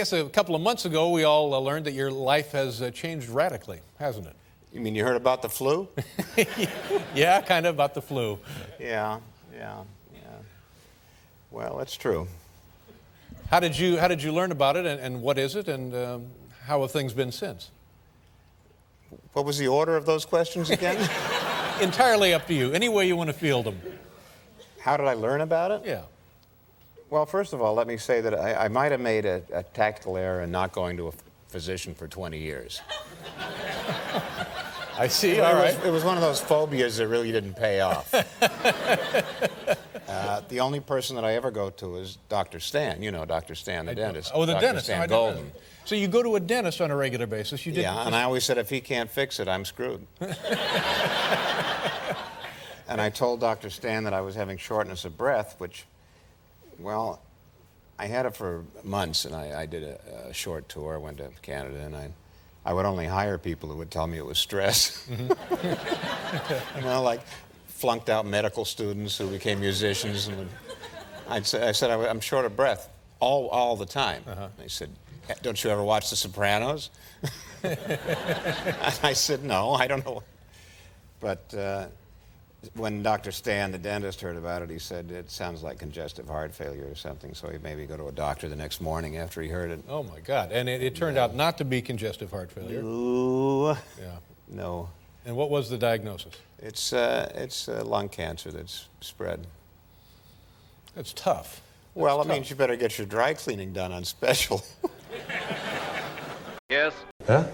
Guess a couple of months ago, we all uh, learned that your life has uh, changed radically, hasn't it? You mean you heard about the flu? Yeah, kind of about the flu. yeah, yeah, yeah. Well, it's true. How did you, how did you learn about it, and, and what is it, and um, how have things been since? What was the order of those questions again? Entirely up to you. Any way you want to field them. How did I learn about it? Yeah. Well, first of all, let me say that I, I might have made a, a tactical error in not going to a physician for 20 years. I see. It All was- right. It was one of those phobias that really didn't pay off. uh, the only person that I ever go to is Dr. Stan. You know Dr. Stan, the dentist. Oh, the Dr. dentist. Stan No, I didn't know Golden. So you go to a dentist on a regular basis. You did. Yeah, and I always said if he can't fix it, I'm screwed. and I told Dr. Stan that I was having shortness of breath, which, well, I had it for months, and I, I did a, a short tour. I went to Canada, and I, I would only hire people who would tell me it was stress. Mm-hmm. you know, like flunked out medical students who became musicians, and would, I'd say, I said I, am short of breath all, all the time. Uh-huh. They said, eh, "Don't you ever watch The Sopranos?" I said, no, I don't know. But uh, when Dr. Stan, the dentist, heard about it, he said, it sounds like congestive heart failure or something. So he maybe go to a doctor the next morning after he heard it. Oh my God! And it, it turned out not to be congestive heart failure. Ooh, Yeah. no. And what was the diagnosis? It's, uh, it's uh, lung cancer that's spread. That's tough. well, it tough. means you better get your dry cleaning done on special. Yes. Huh?